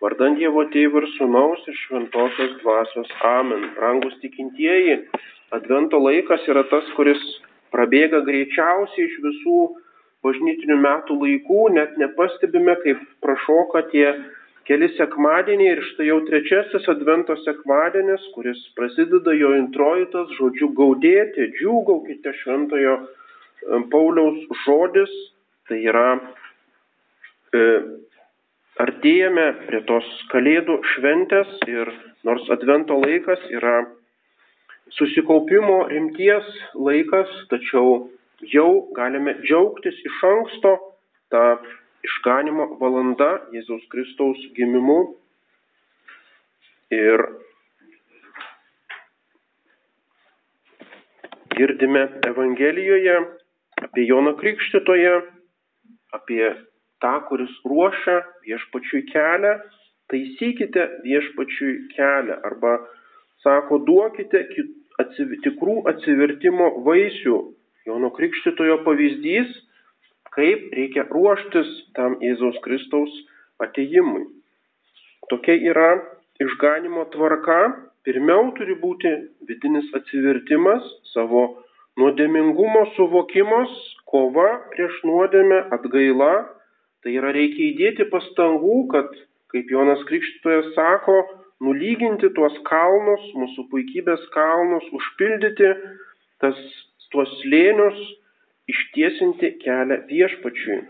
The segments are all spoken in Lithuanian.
Vardant Dievo Tėvų ir Sūnaus ir Šventosios Dvasios. Amen. Rangus tikintieji, Advento laikas yra tas, kuris prabėga greičiausiai iš visų bažnytinių metų laikų, net nepastebime, kaip prašoka tie keli sekmadieniai ir štai jau trečiasis Advento sekmadienis, kuris prasideda jo introitas žodžiu gaudėti, džiūgaukite šventojo Pauliaus žodis, tai yra e, artėjame prie tos kalėdų šventės ir nors advento laikas yra susikaupimo rimties laikas, tačiau jau galime džiaugtis iš anksto tą išganimo valanda Jėzaus Kristaus gimimu. Ir girdime Evangelijoje apie Joną Krikštitoje, apie tą, kuris ruošia viešpačiui kelią, taisykite viešpačiui kelią arba sako, duokite atsiv tikrų atsivertimo vaisių. Jono Krikštitojo pavyzdys, kaip reikia ruoštis tam Jėzaus Kristaus ateimui. Tokia yra išganimo tvarka. Pirmiau turi būti vidinis atsivertimas, savo nuodėmingumo suvokimas, kova prieš nuodėmę, atgaila Tai yra reikia įdėti pastangų, kad, kaip Jonas Krikštytojas sako, nulyginti tuos kalnus, mūsų puikybės kalnus, užpildyti tas, tuos slėnius, ištiesinti kelią viešpačiui.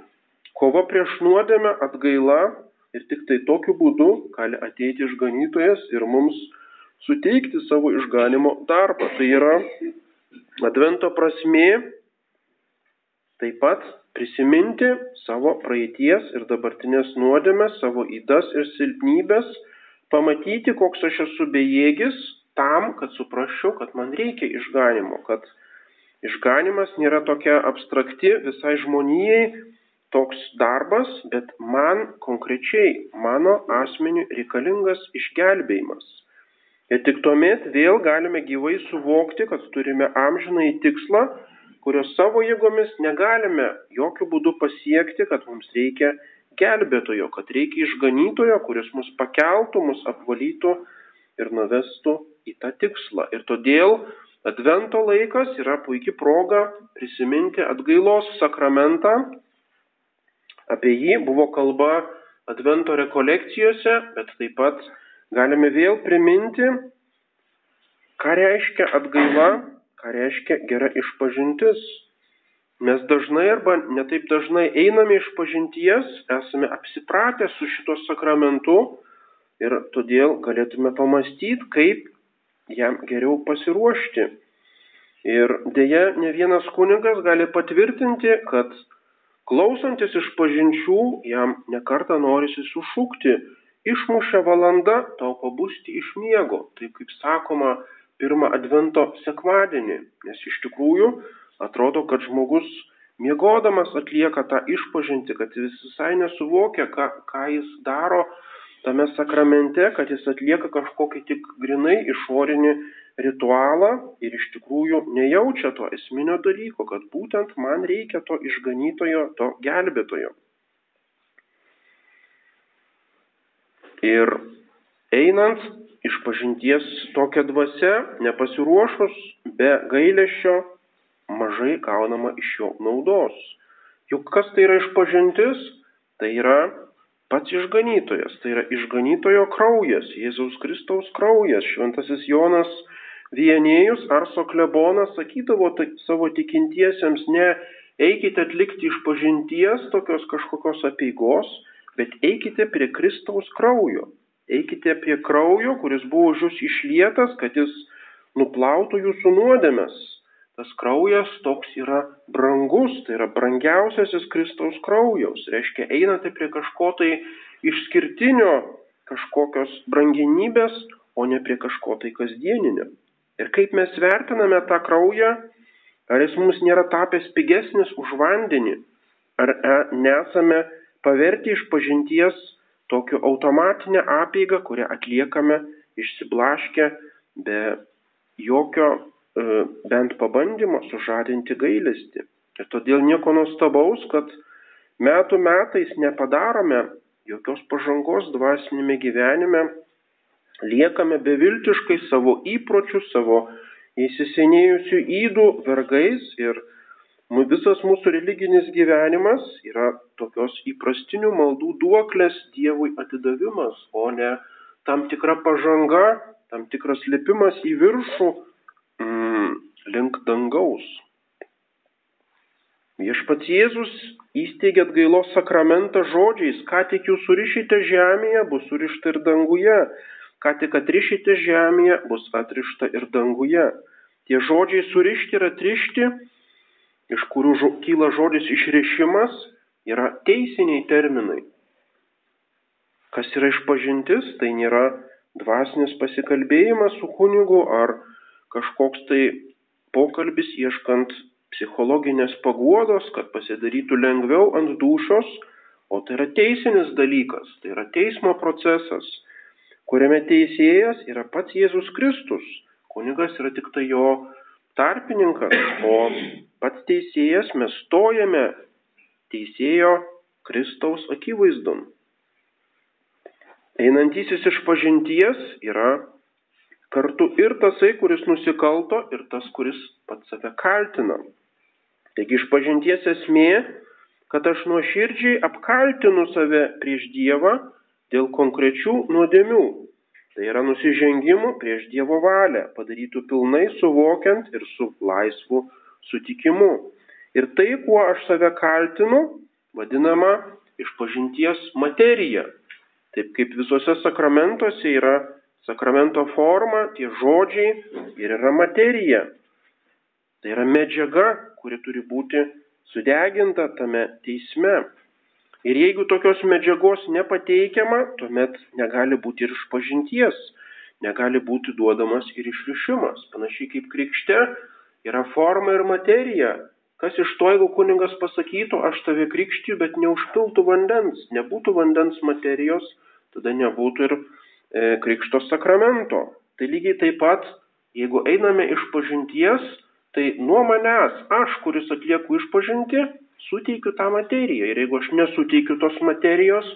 Kova prieš nuodėmę atgaila ir tik tai tokiu būdu gali ateiti išganytojas ir mums suteikti savo išganimo darbą. Tai yra advento prasme taip pat prisiminti savo praeities ir dabartinės nuodėmės, savo įdas ir silpnybės, pamatyti, koks aš esu bejėgis tam, kad suprasčiau, kad man reikia išganimo, kad išganimas nėra tokia abstrakti visai žmonijai toks darbas, bet man konkrečiai, mano asmeniu reikalingas išgelbėjimas. Ir tik tuomet vėl galime gyvai suvokti, kad turime amžinai tikslą kurios savo jėgomis negalime jokių būdų pasiekti, kad mums reikia gelbėtojo, kad reikia išganytojo, kuris mus pakeltų, mus apvalytų ir nuvestų į tą tikslą. Ir todėl Advento laikas yra puikia proga prisiminti atgailos sakramentą. Apie jį buvo kalba Advento rekolekcijose, bet taip pat galime vėl priminti, ką reiškia atgaila Ką reiškia gera išpažintis? Mes dažnai arba netaip dažnai einame iš pažinties, esame apsipratę su šito sakramentu ir todėl galėtume pamastyti, kaip jam geriau pasiruošti. Ir dėja, ne vienas kunigas gali patvirtinti, kad klausantis iš pažinčių jam nekarta norisi sušūkti, išmušė valanda tau pabusti iš miego. Taip kaip sakoma, pirmą advento sekmadienį, nes iš tikrųjų atrodo, kad žmogus miegodamas atlieka tą išpažinti, kad jis visai nesuvokia, ką, ką jis daro tame sakramente, kad jis atlieka kažkokį tik grinai išorinį ritualą ir iš tikrųjų nejaučia to esminio dalyko, kad būtent man reikia to išganytojo, to gelbėtojo. Ir einant išpažinties tokia dvasia, nepasiruošus be gailėšio, mažai gaunama iš jo naudos. Juk kas tai yra išpažintis? Tai yra pats išganytojas, tai yra išganytojo kraujas, Jėzaus Kristaus kraujas. Šventasis Jonas Vienėjus Arso klebonas sakydavo tai savo tikintiesiems, ne eikite atlikti išpažinties tokios kažkokios apieigos, bet eikite prie Kristaus kraujo eikite prie kraujo, kuris buvo už jūs išlietas, kad jis nuplautų jūsų nuodėmes. Tas kraujas toks yra brangus, tai yra brangiausiasis Kristaus kraujaus. Reiškia, einate prie kažko tai išskirtinio, kažkokios branginybės, o ne prie kažko tai kasdieninio. Ir kaip mes vertiname tą kraują, ar jis mums nėra tapęs pigesnis už vandenį, ar e, nesame paverti iš pažinties tokiu automatinę apeigą, kurią atliekame išsiblaškę be jokio e, bent pabandymo sužadinti gailestį. Ir todėl nieko nuostabaus, kad metų metais nepadarome jokios pažangos dvasinėme gyvenime, liekame beviltiškai savo įpročių, savo įsisenėjusių įdų vergais ir visas mūsų religinis gyvenimas yra tokios įprastinių maldų duoklės Dievui atidavimas, o ne tam tikra pažanga, tam tikras lipimas į viršų mm, link dangaus. Viešpats Jėzus įsteigė atgailos sakramentą žodžiais, ką tik jūs surišite žemėje, bus surišta ir danguje, ką tik atrišite žemėje, bus atrišta ir danguje. Tie žodžiai surišti ir atrišti, iš kurių žo, kyla žodis išrišimas, yra teisiniai terminai. Kas yra išpažintis, tai nėra dvasinis pasikalbėjimas su kunigu ar kažkoks tai pokalbis ieškant psichologinės paguodos, kad pasidarytų lengviau ant dušos, o tai yra teisinis dalykas, tai yra teismo procesas, kuriame teisėjas yra pats Jėzus Kristus, kunigas yra tik tai jo tarpininkas, o pats teisėjas mes stojame teisėjo Kristaus akivaizdon. Einantysis iš pažinties yra kartu ir tasai, kuris nusikalto, ir tas, kuris pats save kaltina. Taigi išpažinties esmė, kad aš nuoširdžiai apkaltinu save prieš Dievą dėl konkrečių nuodėmių. Tai yra nusižengimų prieš Dievo valią, padarytų pilnai suvokiant ir su laisvu sutikimu. Ir tai, kuo aš save kaltinu, vadinama išpažinties materija. Taip kaip visose sakramentuose yra sakramento forma, tie žodžiai ir yra materija. Tai yra medžiaga, kuri turi būti sudeginta tame teisme. Ir jeigu tokios medžiagos nepateikiama, tuomet negali būti ir išpažinties, negali būti duodamas ir išrišimas. Panašiai kaip krikšte yra forma ir materija. Kas iš to, jeigu kuningas pasakytų, aš tave krikštiju, bet neužpiltų vandens, nebūtų vandens materijos, tada nebūtų ir e, krikšto sakramento. Tai lygiai taip pat, jeigu einame iš pažinties, Tai nuo manęs, aš, kuris atlieku išpažinti, suteikiu tą materiją. Ir jeigu aš nesuteikiu tos materijos,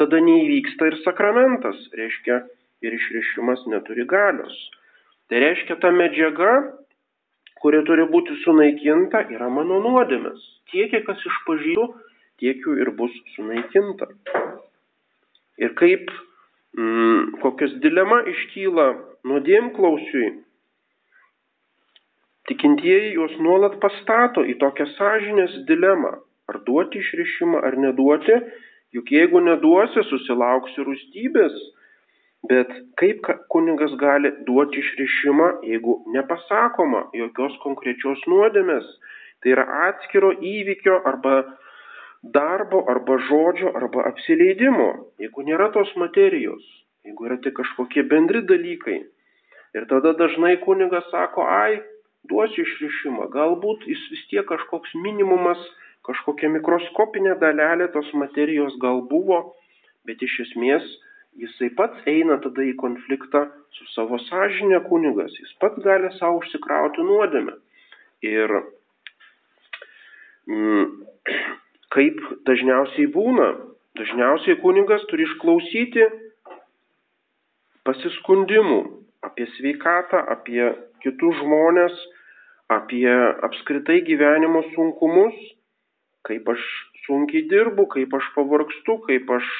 tada neįvyksta ir sakramentas, reiškia, ir išrišimas neturi galios. Tai reiškia, ta medžiaga, kuri turi būti sunaikinta, yra mano nuodėmės. Tiek, kiek aš išpažįstu, tiek jų ir bus sunaikinta. Ir kaip, mm, kokias dilema iškyla nuodėmklausiui, Tikintieji juos nuolat pastato į tokią sąžinės dilemą - ar duoti išrišimą ar neduoti, juk jeigu neduosi, susilauksi rūstybės. Bet kaip kunigas gali duoti išrišimą, jeigu nepasakoma jokios konkrečios nuodėmės, tai yra atskiro įvykio arba darbo, arba žodžio, arba apsileidimo, jeigu nėra tos materijos, jeigu yra tik kažkokie bendri dalykai. Ir tada dažnai kunigas sako, ai, duosiu išrišimą. Galbūt jis vis tiek kažkoks minimumas, kažkokia mikroskopinė dalelė tos materijos gal buvo, bet iš esmės jisai pats eina tada į konfliktą su savo sąžinė kunigas. Jis pats gali savo užsikrauti nuodėmę. Ir mm, kaip dažniausiai būna, dažniausiai kunigas turi išklausyti pasiskundimų apie sveikatą, apie kitus žmonės, apie apskritai gyvenimo sunkumus, kaip aš sunkiai dirbu, kaip aš pavargstu, kaip aš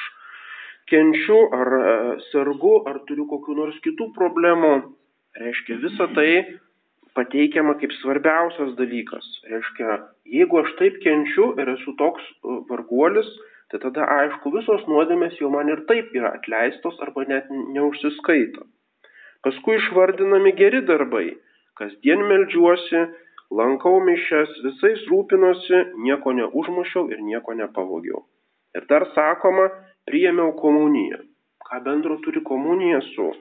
kenčiu, ar e, sergu, ar turiu kokiu nors kitų problemų. Reiškia, visa tai pateikiama kaip svarbiausias dalykas. Reiškia, jeigu aš taip kenčiu ir esu toks e, varguolis, tai tada aišku, visos nuodėmės jau man ir taip yra atleistos arba net neužsiskaito. Paskui išvardinami geri darbai kasdien meldžiuosi, lankau mišes, visais rūpinosi, nieko neužmušiau ir nieko nepavogiau. Ir dar sakoma, priėmiau komuniją. Ką bendro turi komunija su,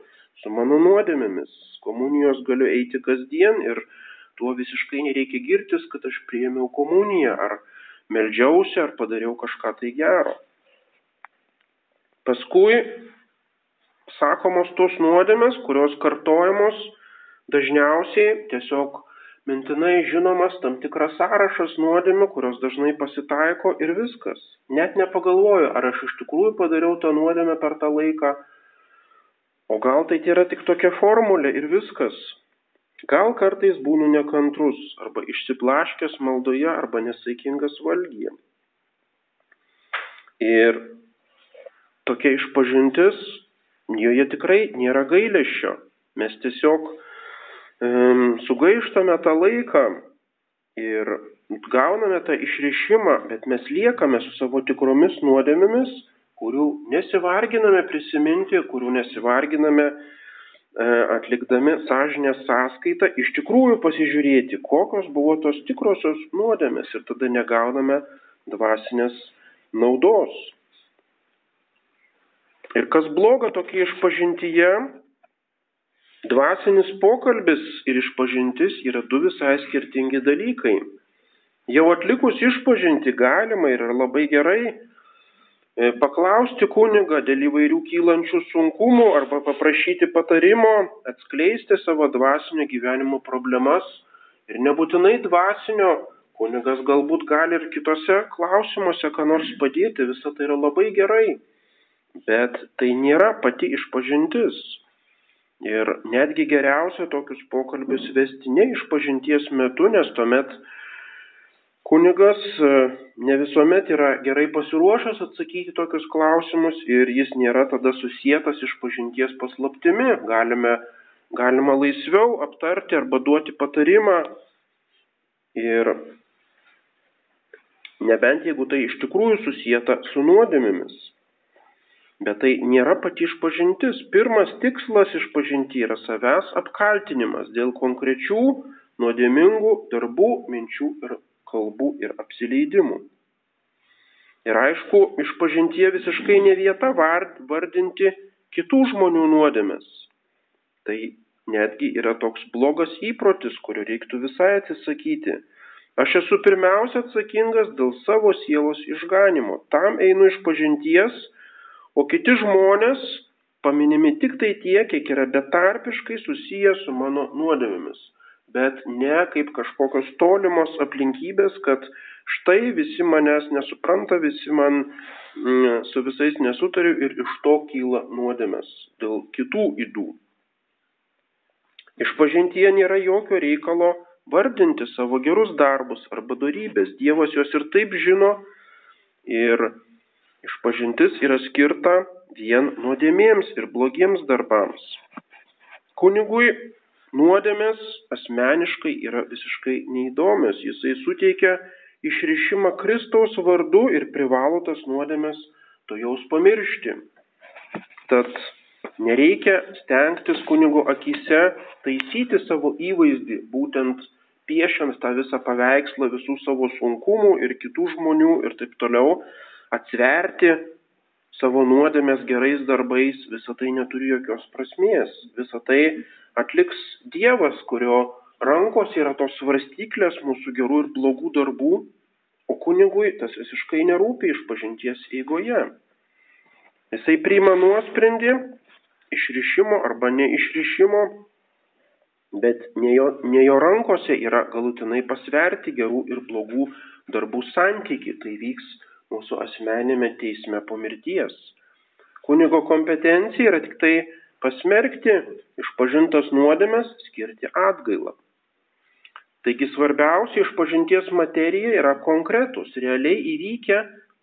su mano nuodėmėmis? Komunijos galiu eiti kasdien ir tuo visiškai nereikia girtis, kad aš priėmiau komuniją, ar meldžiausi, ar padariau kažką tai gero. Paskui sakomos tos nuodėmės, kurios kartojamos dažniausiai tiesiog mintinai žinomas tam tikras sąrašas nuodėmių, kurios dažnai pasitaiko ir viskas. Net nepagalvoju, ar aš iš tikrųjų padariau tą nuodėmę per tą laiką, o gal tai yra tik tokia formulė ir viskas. Gal kartais būnu nekantrus arba išsiplaškęs maldoje arba nesaikingas valgyje. Ir tokia išpažintis, joje tikrai nėra gailėšio. Mes tiesiog sugaištame tą laiką ir gauname tą išrišimą, bet mes liekame su savo tikromis nuodėmėmis, kurių nesivarginame prisiminti, kurių nesivarginame E, atlikdami sąžinės sąskaitą iš tikrųjų pasižiūrėti, kokios buvo tos tikrosios nuodėmės ir tada negauname dvasinės naudos. Ir kas bloga tokia išpažintyje, dvasinis pokalbis ir išpažintis yra du visai skirtingi dalykai. Jau atlikus išpažinti galima ir labai gerai E, paklausti kunigą dėl įvairių kylančių sunkumų arba paprašyti patarimo, atskleisti savo dvasinio gyvenimo problemas ir nebūtinai dvasinio, kunigas galbūt gali ir kitose klausimuose ką nors padėti, visa tai yra labai gerai, bet tai nėra pati išpažintis. Ir netgi geriausia tokius pokalbius vesti ne išpažinties metu, nes tuomet Kunigas e, ne visuomet yra gerai pasiruošęs atsakyti tokius klausimus ir jis nėra tada susijęs iš pažinties paslaptimi. Galime, galima laisviau aptarti arba duoti patarimą. Ir nebent jeigu tai iš tikrųjų susijęta su nuodėmėmis. Bet tai nėra pati išpažintis. Pirmas tikslas išpažinti yra savęs apkaltinimas dėl konkrečių nuodėmingų darbų, minčių ir kalbų ir apsileidimų. Ir aišku, išpažintie visiškai ne vieta vardinti kitų žmonių nuodėmes. Tai netgi yra toks blogas įprotis, kurio reiktų visai atsisakyti. Aš esu pirmiausia atsakingas dėl savo sielos išganimo. Tam einu iš pažinties, o kiti žmonės paminimi tik tai tiek, kiek yra betarpiškai susiję su mano nuodėmėmis bet ne kaip kažkokios tolimos aplinkybės, kad štai visi manęs nesupranta, visi man mm, su visais nesutariu ir iš to kyla nuodėmės dėl kitų įdų. Išpažintyje nėra jokio reikalo vardinti savo gerus darbus arba darybės. Dievas juos ir taip žino ir išpažintis yra skirta vien nuodėmėms ir blogiems darbams. Kunigui nuodėmės asmeniškai yra visiškai neįdomios. Jisai suteikia išrišimą Kristaus vardu ir privalo tas nuodėmės to jaus pamiršti. Tad nereikia stengtis kunigo akise taisyti savo įvaizdį, būtent piešiant tą visą paveikslą visų savo sunkumų ir kitų žmonių ir taip toliau, atsverti savo nuodėmės gerais darbais, visa tai neturi jokios prasmės. Visa tai atliks Dievas, kurio rankos yra tos svarstyklės mūsų gerų ir blogų darbų, o kunigui tas visiškai nerūpi iš pažinties eigoje. Jisai priima nuosprendį išrišimo arba neišrišimo, bet ne jo, ne jo rankose yra galutinai pasverti gerų ir blogų darbų santyki. Tai vyks mūsų asmenėme teisme po mirties. Kunigo kompetencija yra tik tai pasmerkti išpažintas nuodėmes, skirti atgailą. Taigi svarbiausia išpažinties materija yra konkretus, realiai įvykę,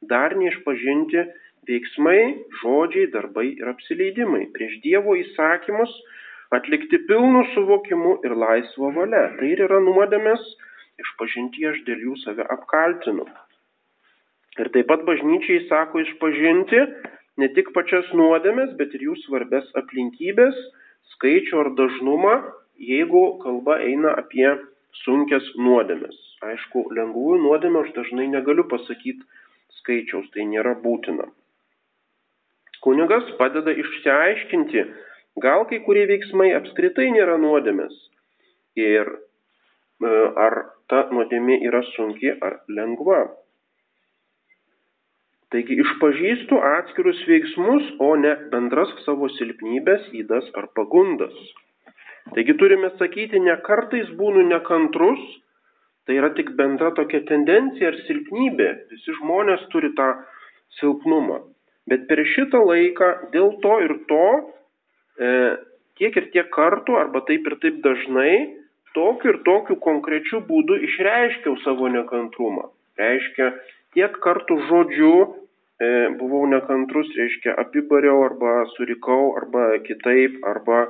dar neišpažinti veiksmai, žodžiai, darbai ir apsileidimai. Prieš Dievo įsakymus atlikti pilnu suvokimu ir laisvo valia. Tai ir yra nuodėmės išpažinti aš dėl jų save apkaltinu. Ir taip pat bažnyčiai sako išpažinti ne tik pačias nuodėmes, bet ir jų svarbes aplinkybės, skaičių ar dažnumą, jeigu kalba eina apie sunkes nuodėmes. Aišku, lengvųjų nuodėmę aš dažnai negaliu pasakyti skaičiaus, tai nėra būtina. Kunigas padeda išsiaiškinti, gal kai kurie veiksmai apskritai nėra nuodėmės ir e, ar ta nuodėmė yra sunki ar lengva. Taigi išpažįstu atskirus veiksmus, o ne bendras savo silpnybės, įdas ar pagundas. Taigi turime sakyti, ne kartais būnu nekantrus, tai yra tik bendra tokia tendencija ar silpnybė. Visi žmonės turi tą silpnumą. Bet per šitą laiką dėl to ir to e, tiek ir tiek kartų, arba taip ir taip dažnai, tokiu ir tokiu konkrečiu būdu išreiškiau savo nekantrumą. Reiškia, tiek kartų žodžiu e, buvau nekantrus, reiškia, apibariau arba surikau, arba kitaip, arba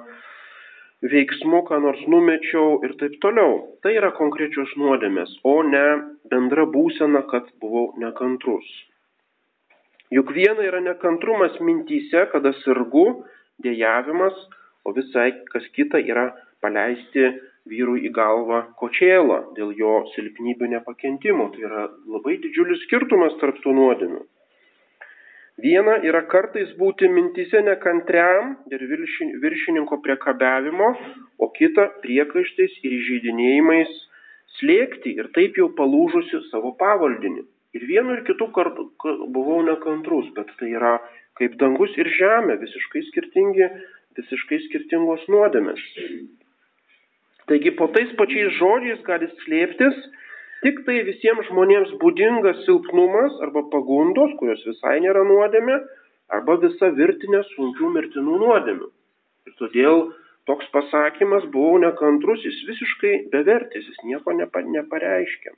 veiksmu ką nors numečiau ir taip toliau. Tai yra konkrečios nuodėmės, o ne bendra būsena, kad buvau nekantrus. Juk viena yra nekantrumas mintyse, kada sirgu, dėjavimas, o visai kas kita yra paleisti vyrui į galvą kočėlą dėl jo silpnybių nepakentimo. Tai yra labai didžiulis skirtumas tarp tų nuodėmių. Viena yra kartais būti mintise nekantriam ir viršininko priekabiavimo, o kita priekaištais ir įžeidinėjimais slėgti ir taip jau palūžusi savo pavaldinį. Ir vienu ir kitu kartu buvau nekantrus, bet tai yra kaip dangus ir žemė, visiškai skirtingi, visiškai skirtingos nuodėmės. Taigi po tais pačiais žodžiais gali slėptis tik tai visiems žmonėms būdingas silpnumas arba pagundos, kurios visai nėra nuodėmė, arba visa virtinė sunkių mirtinų nuodėmių. Ir todėl toks pasakymas buvau nekantrus, jis visiškai bevertis, jis nieko nepa, nepareiškia.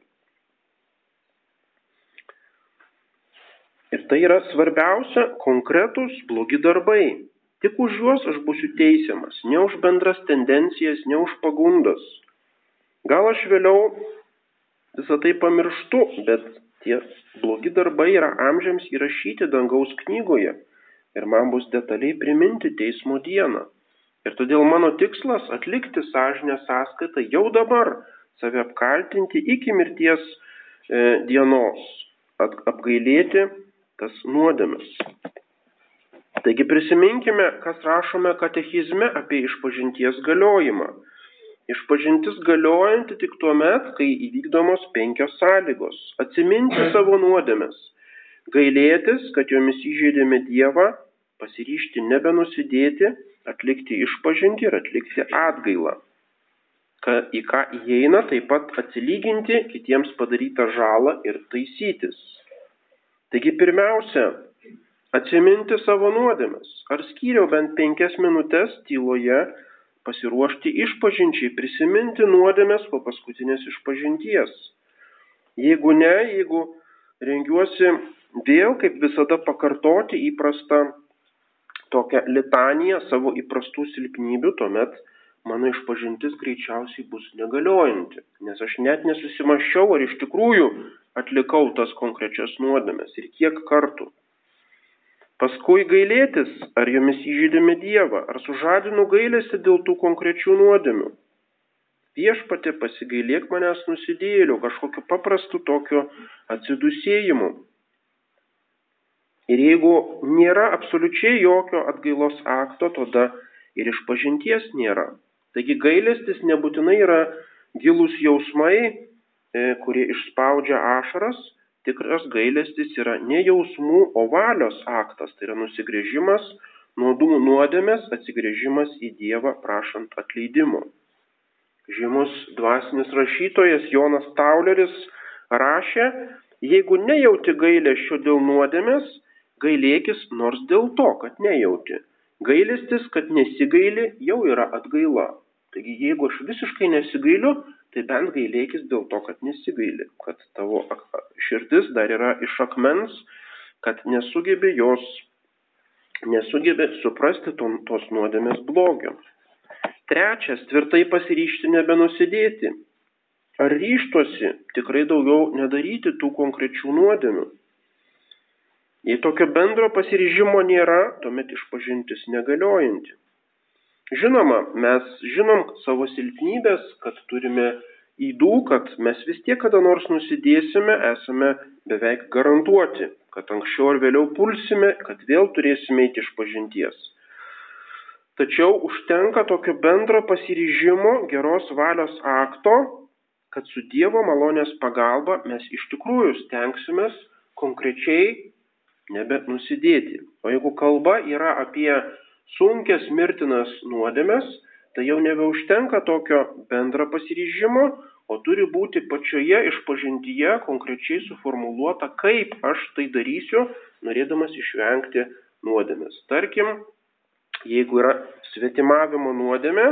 Ir tai yra svarbiausia konkretus blogi darbai. Tik už juos aš būsiu teisiamas, ne už bendras tendencijas, ne už pagundas. Gal aš vėliau visą tai pamirštu, bet tie blogi darbai yra amžiams įrašyti dangaus knygoje ir man bus detaliai priminti teismo dieną. Ir todėl mano tikslas atlikti sąžinę sąskaitą jau dabar, save apkaltinti iki mirties e, dienos, at, apgailėti tas nuodėmes. Taigi prisiminkime, kas rašome katechizme apie išpažinties galiojimą. Išpažintis galiojanti tik tuo met, kai įvykdomos penkios sąlygos. Atsiminti savo nuodėmes, gailėtis, kad jomis įžeidėme Dievą, pasiryšti nebenusidėti, atlikti išpažinti ir atlikti atgailą. Ka, į ką įeina taip pat atsilyginti kitiems padarytą žalą ir taisytis. Taigi pirmiausia, atsiminti savo nuodėmes. Ar skyriau bent penkias minutės tyloje pasiruošti išpažinčiai, prisiminti nuodėmes po paskutinės išpažinties. Jeigu ne, jeigu rengiuosi vėl, kaip visada, pakartoti įprastą tokią litaniją savo įprastų silpnybių, tuomet mano išpažintis greičiausiai bus negaliojanti, nes aš net nesusimaščiau, ar iš tikrųjų atlikau tas konkrečias nuodėmes ir kiek kartų. Paskui gailėtis, ar jomis įžydėme Dievą, ar sužadinu gailėsi dėl tų konkrečių nuodėmių. Viešpatė pasigailėk manęs nusidėliu, kažkokiu paprastu tokiu atsidusėjimu. Ir jeigu nėra absoliučiai jokio atgailos akto, tada ir išpažinties nėra. Taigi gailestis nebūtinai yra gilūs jausmai, e, kurie išspaudžia ašaras, Tikras gailestis yra ne jausmų, o valios aktas, tai yra nusigrėžimas nuo nuodėmės, atsigrėžimas į Dievą prašant atleidimo. Žymus dvasinis rašytojas Jonas Tauleris rašė, jeigu nejauti gailesčio dėl nuodėmės, gailėkis nors dėl to, kad nejauti. Gailestis, kad nesigaili, jau yra atgaila. Taigi jeigu aš visiškai nesigailiu, tai bent gailėkis dėl to, kad nesigaili, kad tavo širdis dar yra iš akmens, kad nesugebi jos, nesugebi suprasti to, tos nuodėmės blogio. Trečias, tvirtai pasiryšti nebenusidėti. Ar ryštuosi tikrai daugiau nedaryti tų konkrečių nuodėmių? Jei tokio bendro pasiryžimo nėra, tuomet išpažintis negaliojanti. Žinoma, mes žinom savo silpnybės, kad turime įdų, kad mes vis tiek kada nors nusidėsime, esame beveik garantuoti, kad anksčiau ar vėliau pulsime, kad vėl turėsime eiti iš pažinties. Tačiau užtenka tokio bendro pasiryžimo, geros valios akto, kad su Dievo malonės pagalba mes iš tikrųjų stengsimės konkrečiai nebenusidėti. O jeigu kalba yra apie sunkės mirtinas nuodėmes, tai jau nebeužtenka tokio bendro pasiryžimo, o turi būti pačioje išpažintyje konkrečiai suformuoluota, kaip aš tai darysiu, norėdamas išvengti nuodėmės. Tarkim, jeigu yra svetimavimo nuodėmė,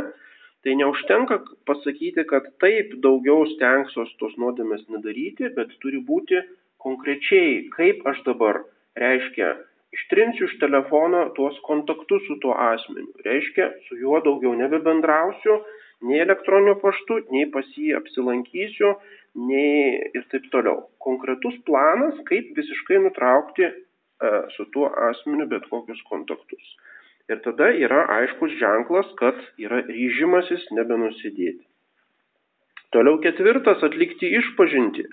tai neužtenka pasakyti, kad taip daugiau stengsiuos tos nuodėmės nedaryti, bet turi būti konkrečiai, kaip aš dabar reiškia ištrinsiu iš telefono tuos kontaktus su tuo asmeniu. Reiškia, su juo daugiau nebebendrausiu, nei elektroniniu paštu, nei pas jį apsilankysiu, nei ir taip toliau. Konkretus planas, kaip visiškai nutraukti e, su tuo asmeniu bet kokius kontaktus. Ir tada yra aiškus ženklas, kad yra ryžimasis nebenusidėti. Toliau ketvirtas - atlikti išpažinti.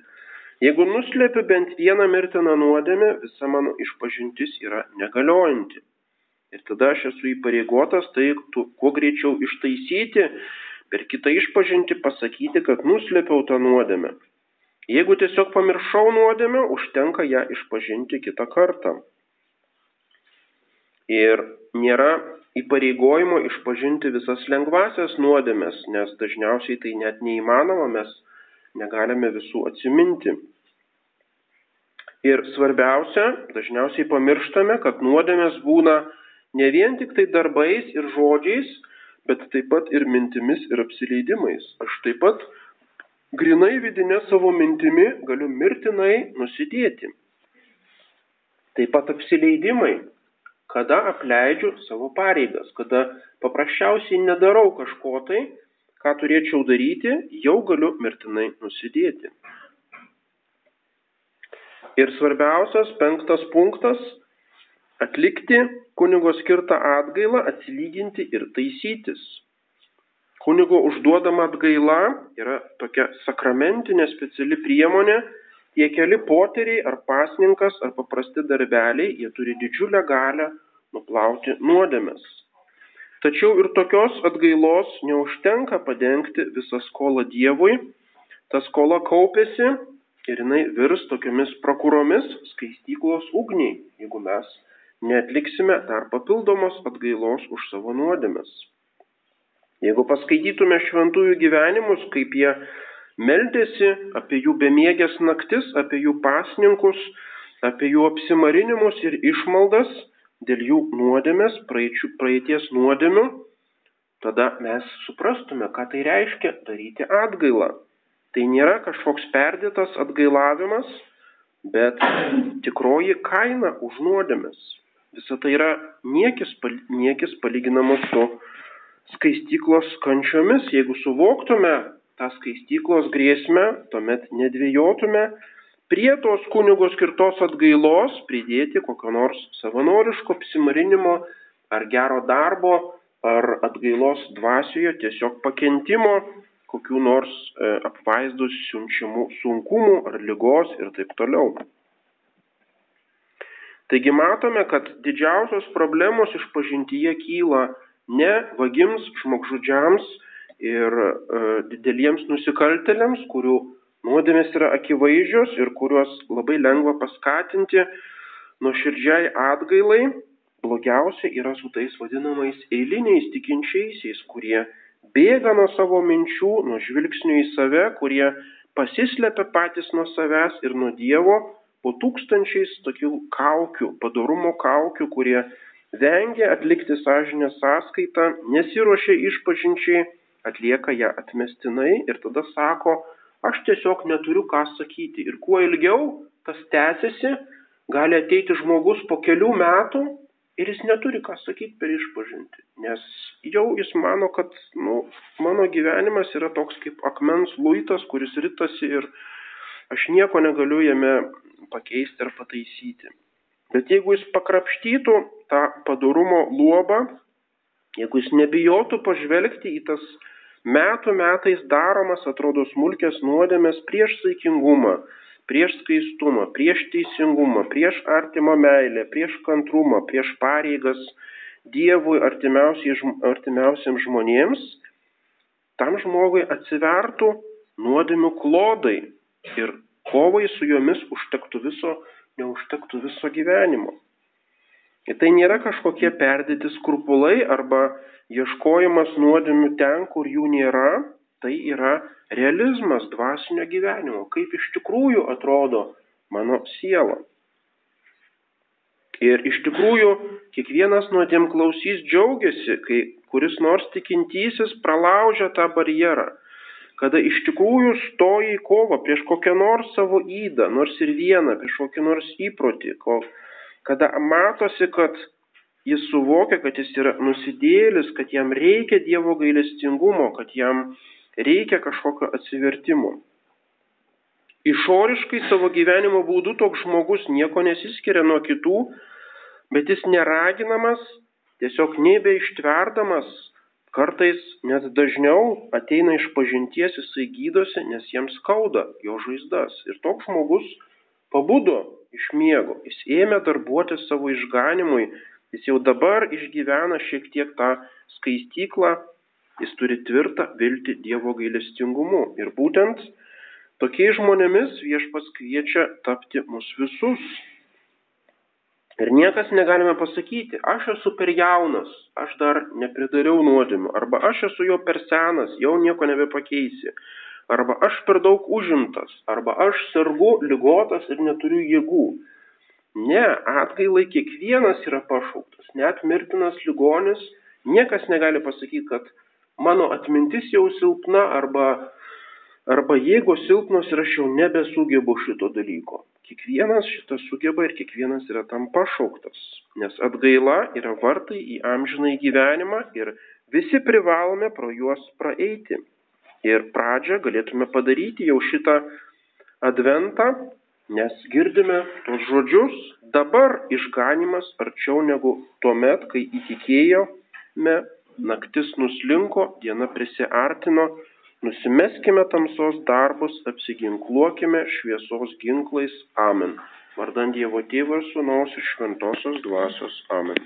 Jeigu nuslėpiu bent vieną mirtiną nuodėmę, visa mano išpažintis yra negaliojanti. Ir tada aš esu įpareigotas tai kuo greičiau ištaisyti, per kitą išpažinti pasakyti, kad nuslėpiau tą nuodėmę. Jeigu tiesiog pamiršau nuodėmę, užtenka ją išpažinti kitą kartą. Ir nėra įpareigojimo išpažinti visas lengvasias nuodėmės, nes dažniausiai tai net neįmanoma, mes negalime visų atsiminti. Ir svarbiausia, dažniausiai pamirštame, kad nuodėmės būna ne vien tik tai darbais ir žodžiais, bet taip pat ir mintimis ir apsileidimais. Aš taip pat grinai vidinė savo mintimi galiu mirtinai nusidėti. Taip pat apsileidimai, kada apleidžiu savo pareigas, kada paprasčiausiai nedarau kažko tai, ką turėčiau daryti, jau galiu mirtinai nusidėti. Ir svarbiausias penktas punktas - atlikti kunigo skirtą atgailą, atsilyginti ir taisytis. Kunigo užduodama atgaila yra tokia sakramentinė speciali priemonė, tie keli poteriai ar pasninkas ar paprasti darbeliai, jie turi didžiulę galę nuplauti nuodėmes. Tačiau ir tokios atgailos neužtenka padengti visą skolą Dievui. Ta skola kaupėsi ir jinai virs tokiamis prakuromis skaistyklos ugniai, jeigu mes netliksime dar papildomos atgailos už savo nuodėmes. Jeigu paskaitytume šventųjų gyvenimus, kaip jie meldėsi apie jų bemiegės naktis, apie jų pasninkus, apie jų apsimarinimus ir išmaldas, dėl jų nuodėmės, praeičių, praeities nuodėmių, tada mes suprastume, ką tai reiškia daryti atgailą. Tai nėra kažkoks perdėtas atgailavimas, bet tikroji kaina už nuodėmės. Visą tai yra niekis, niekis palyginamas su skaistyklos kančiomis. Jeigu suvoktume tą skaistyklos grėsmę, tuomet nedvėjotume prie tos kunigo skirtos atgailos pridėti kokio nors savanoriško apsimarinimo ar gero darbo ar atgailos dvasioje tiesiog pakentimo kokių nors e, apvaizdus siunčiamų sunkumų ar lygos ir taip toliau. Taigi matome, kad didžiausios problemos iš pažintyje kyla ne vagims, žmogžudžiams ir e, dideliems nusikaltelėms, kurių Nuodėmės yra akivaizdžios ir kuriuos labai lengva paskatinti nuoširdžiai atgailai. Blogiausia yra su tais vadinamais eiliniais tikinčiaisiais, kurie bėga nuo savo minčių, nuo žvilgsnių į save, kurie pasislepia patys nuo savęs ir nuo Dievo po tūkstančiais tokių kaukių, padarumo kaukių, kurie vengia atlikti sąžinę sąskaitą, nesiuošia išpažinčiai, atlieka ją atmestinai ir tada sako, aš tiesiog neturiu ką sakyti. Ir kuo ilgiau tas tęsiasi, gali ateiti žmogus po kelių metų ir jis neturi ką sakyti per išpažinti. Nes jau jis mano, kad nu, mano gyvenimas yra toks kaip akmens luitas, kuris ritasi ir aš nieko negaliu jame pakeisti ar pataisyti. Bet jeigu jis pakrapštytų tą padarumo luobą, jeigu jis nebijotų pažvelgti į tas metų metais daromas, atrodo, smulkės nuodėmės prieš saikingumą, prieš skaistumą, prieš teisingumą, prieš artimo meilę, prieš kantrumą, prieš pareigas Dievui artimiausiams žmonėms, tam žmogui atsivertų nuodėmių klodai ir kovai su jomis užtektų viso, neužtektų viso gyvenimo. Ir tai nėra kažkokie perdėti skrupulai arba ieškojimas nuodėmių ten, kur jų nėra, tai yra realizmas dvasinio gyvenimo, kaip iš tikrųjų atrodo mano siela. Ir iš tikrųjų kiekvienas nuodėm klausys džiaugiasi, kai kuris nors tikintysis pralaužia tą barjerą, kada iš tikrųjų stoja į kovą prieš kokią nors savo įdą, nors ir vieną, prieš kokį nors įprotį, kada matosi, kad jis suvokia, kad jis yra nusidėlis, kad jam reikia Dievo gailestingumo, kad jam reikia kažkokio atsivertimo. Išoriškai savo gyvenimo būdu toks žmogus nieko nesiskiria nuo kitų, bet jis neraginamas, tiesiog nebeištverdamas, kartais net dažniau ateina iš pažinties, jisai gydosi, nes jiems skauda jo žaizdas. Ir toks žmogus pabudo iš miego, jis ėmė darbuotis savo išganimui, jis jau dabar išgyvena šiek tiek tą skaistyklą, jis turi tvirtą viltį Dievo gailestingumu. Ir būtent tokiais žmonėmis viešpas kviečia tapti mus visus. Ir niekas negalime pasakyti, aš esu per jaunas, aš dar nepridariau nuodėmių, arba aš esu jau per senas, jau nieko nebepakeisi arba aš per daug užimtas, arba aš sergu, lygotas ir neturiu jėgų. Ne, atgailai kiekvienas yra pašauktas, net mirtinas ligonis, niekas negali pasakyti, kad mano atmintis jau silpna arba, arba jėgos silpnos ir aš jau nebesugebu šito dalyko. Kiekvienas šitą sugeba ir kiekvienas yra tam pašauktas, nes atgaila yra vartai į amžinai gyvenimą ir visi privalome pro juos praeiti. Ir pradžią galėtume padaryti jau šitą adventą, nes girdime tos žodžius, dabar išganimas arčiau negu tuo met, kai įtikėjome, naktis nuslinko, diena prisiartino, nusimeskime tamsos darbus, apsiginkluokime šviesos ginklais. Amen. Vardant Dievo Tėvą ir Sūnaus ir Šventosios Dvasios. Amen.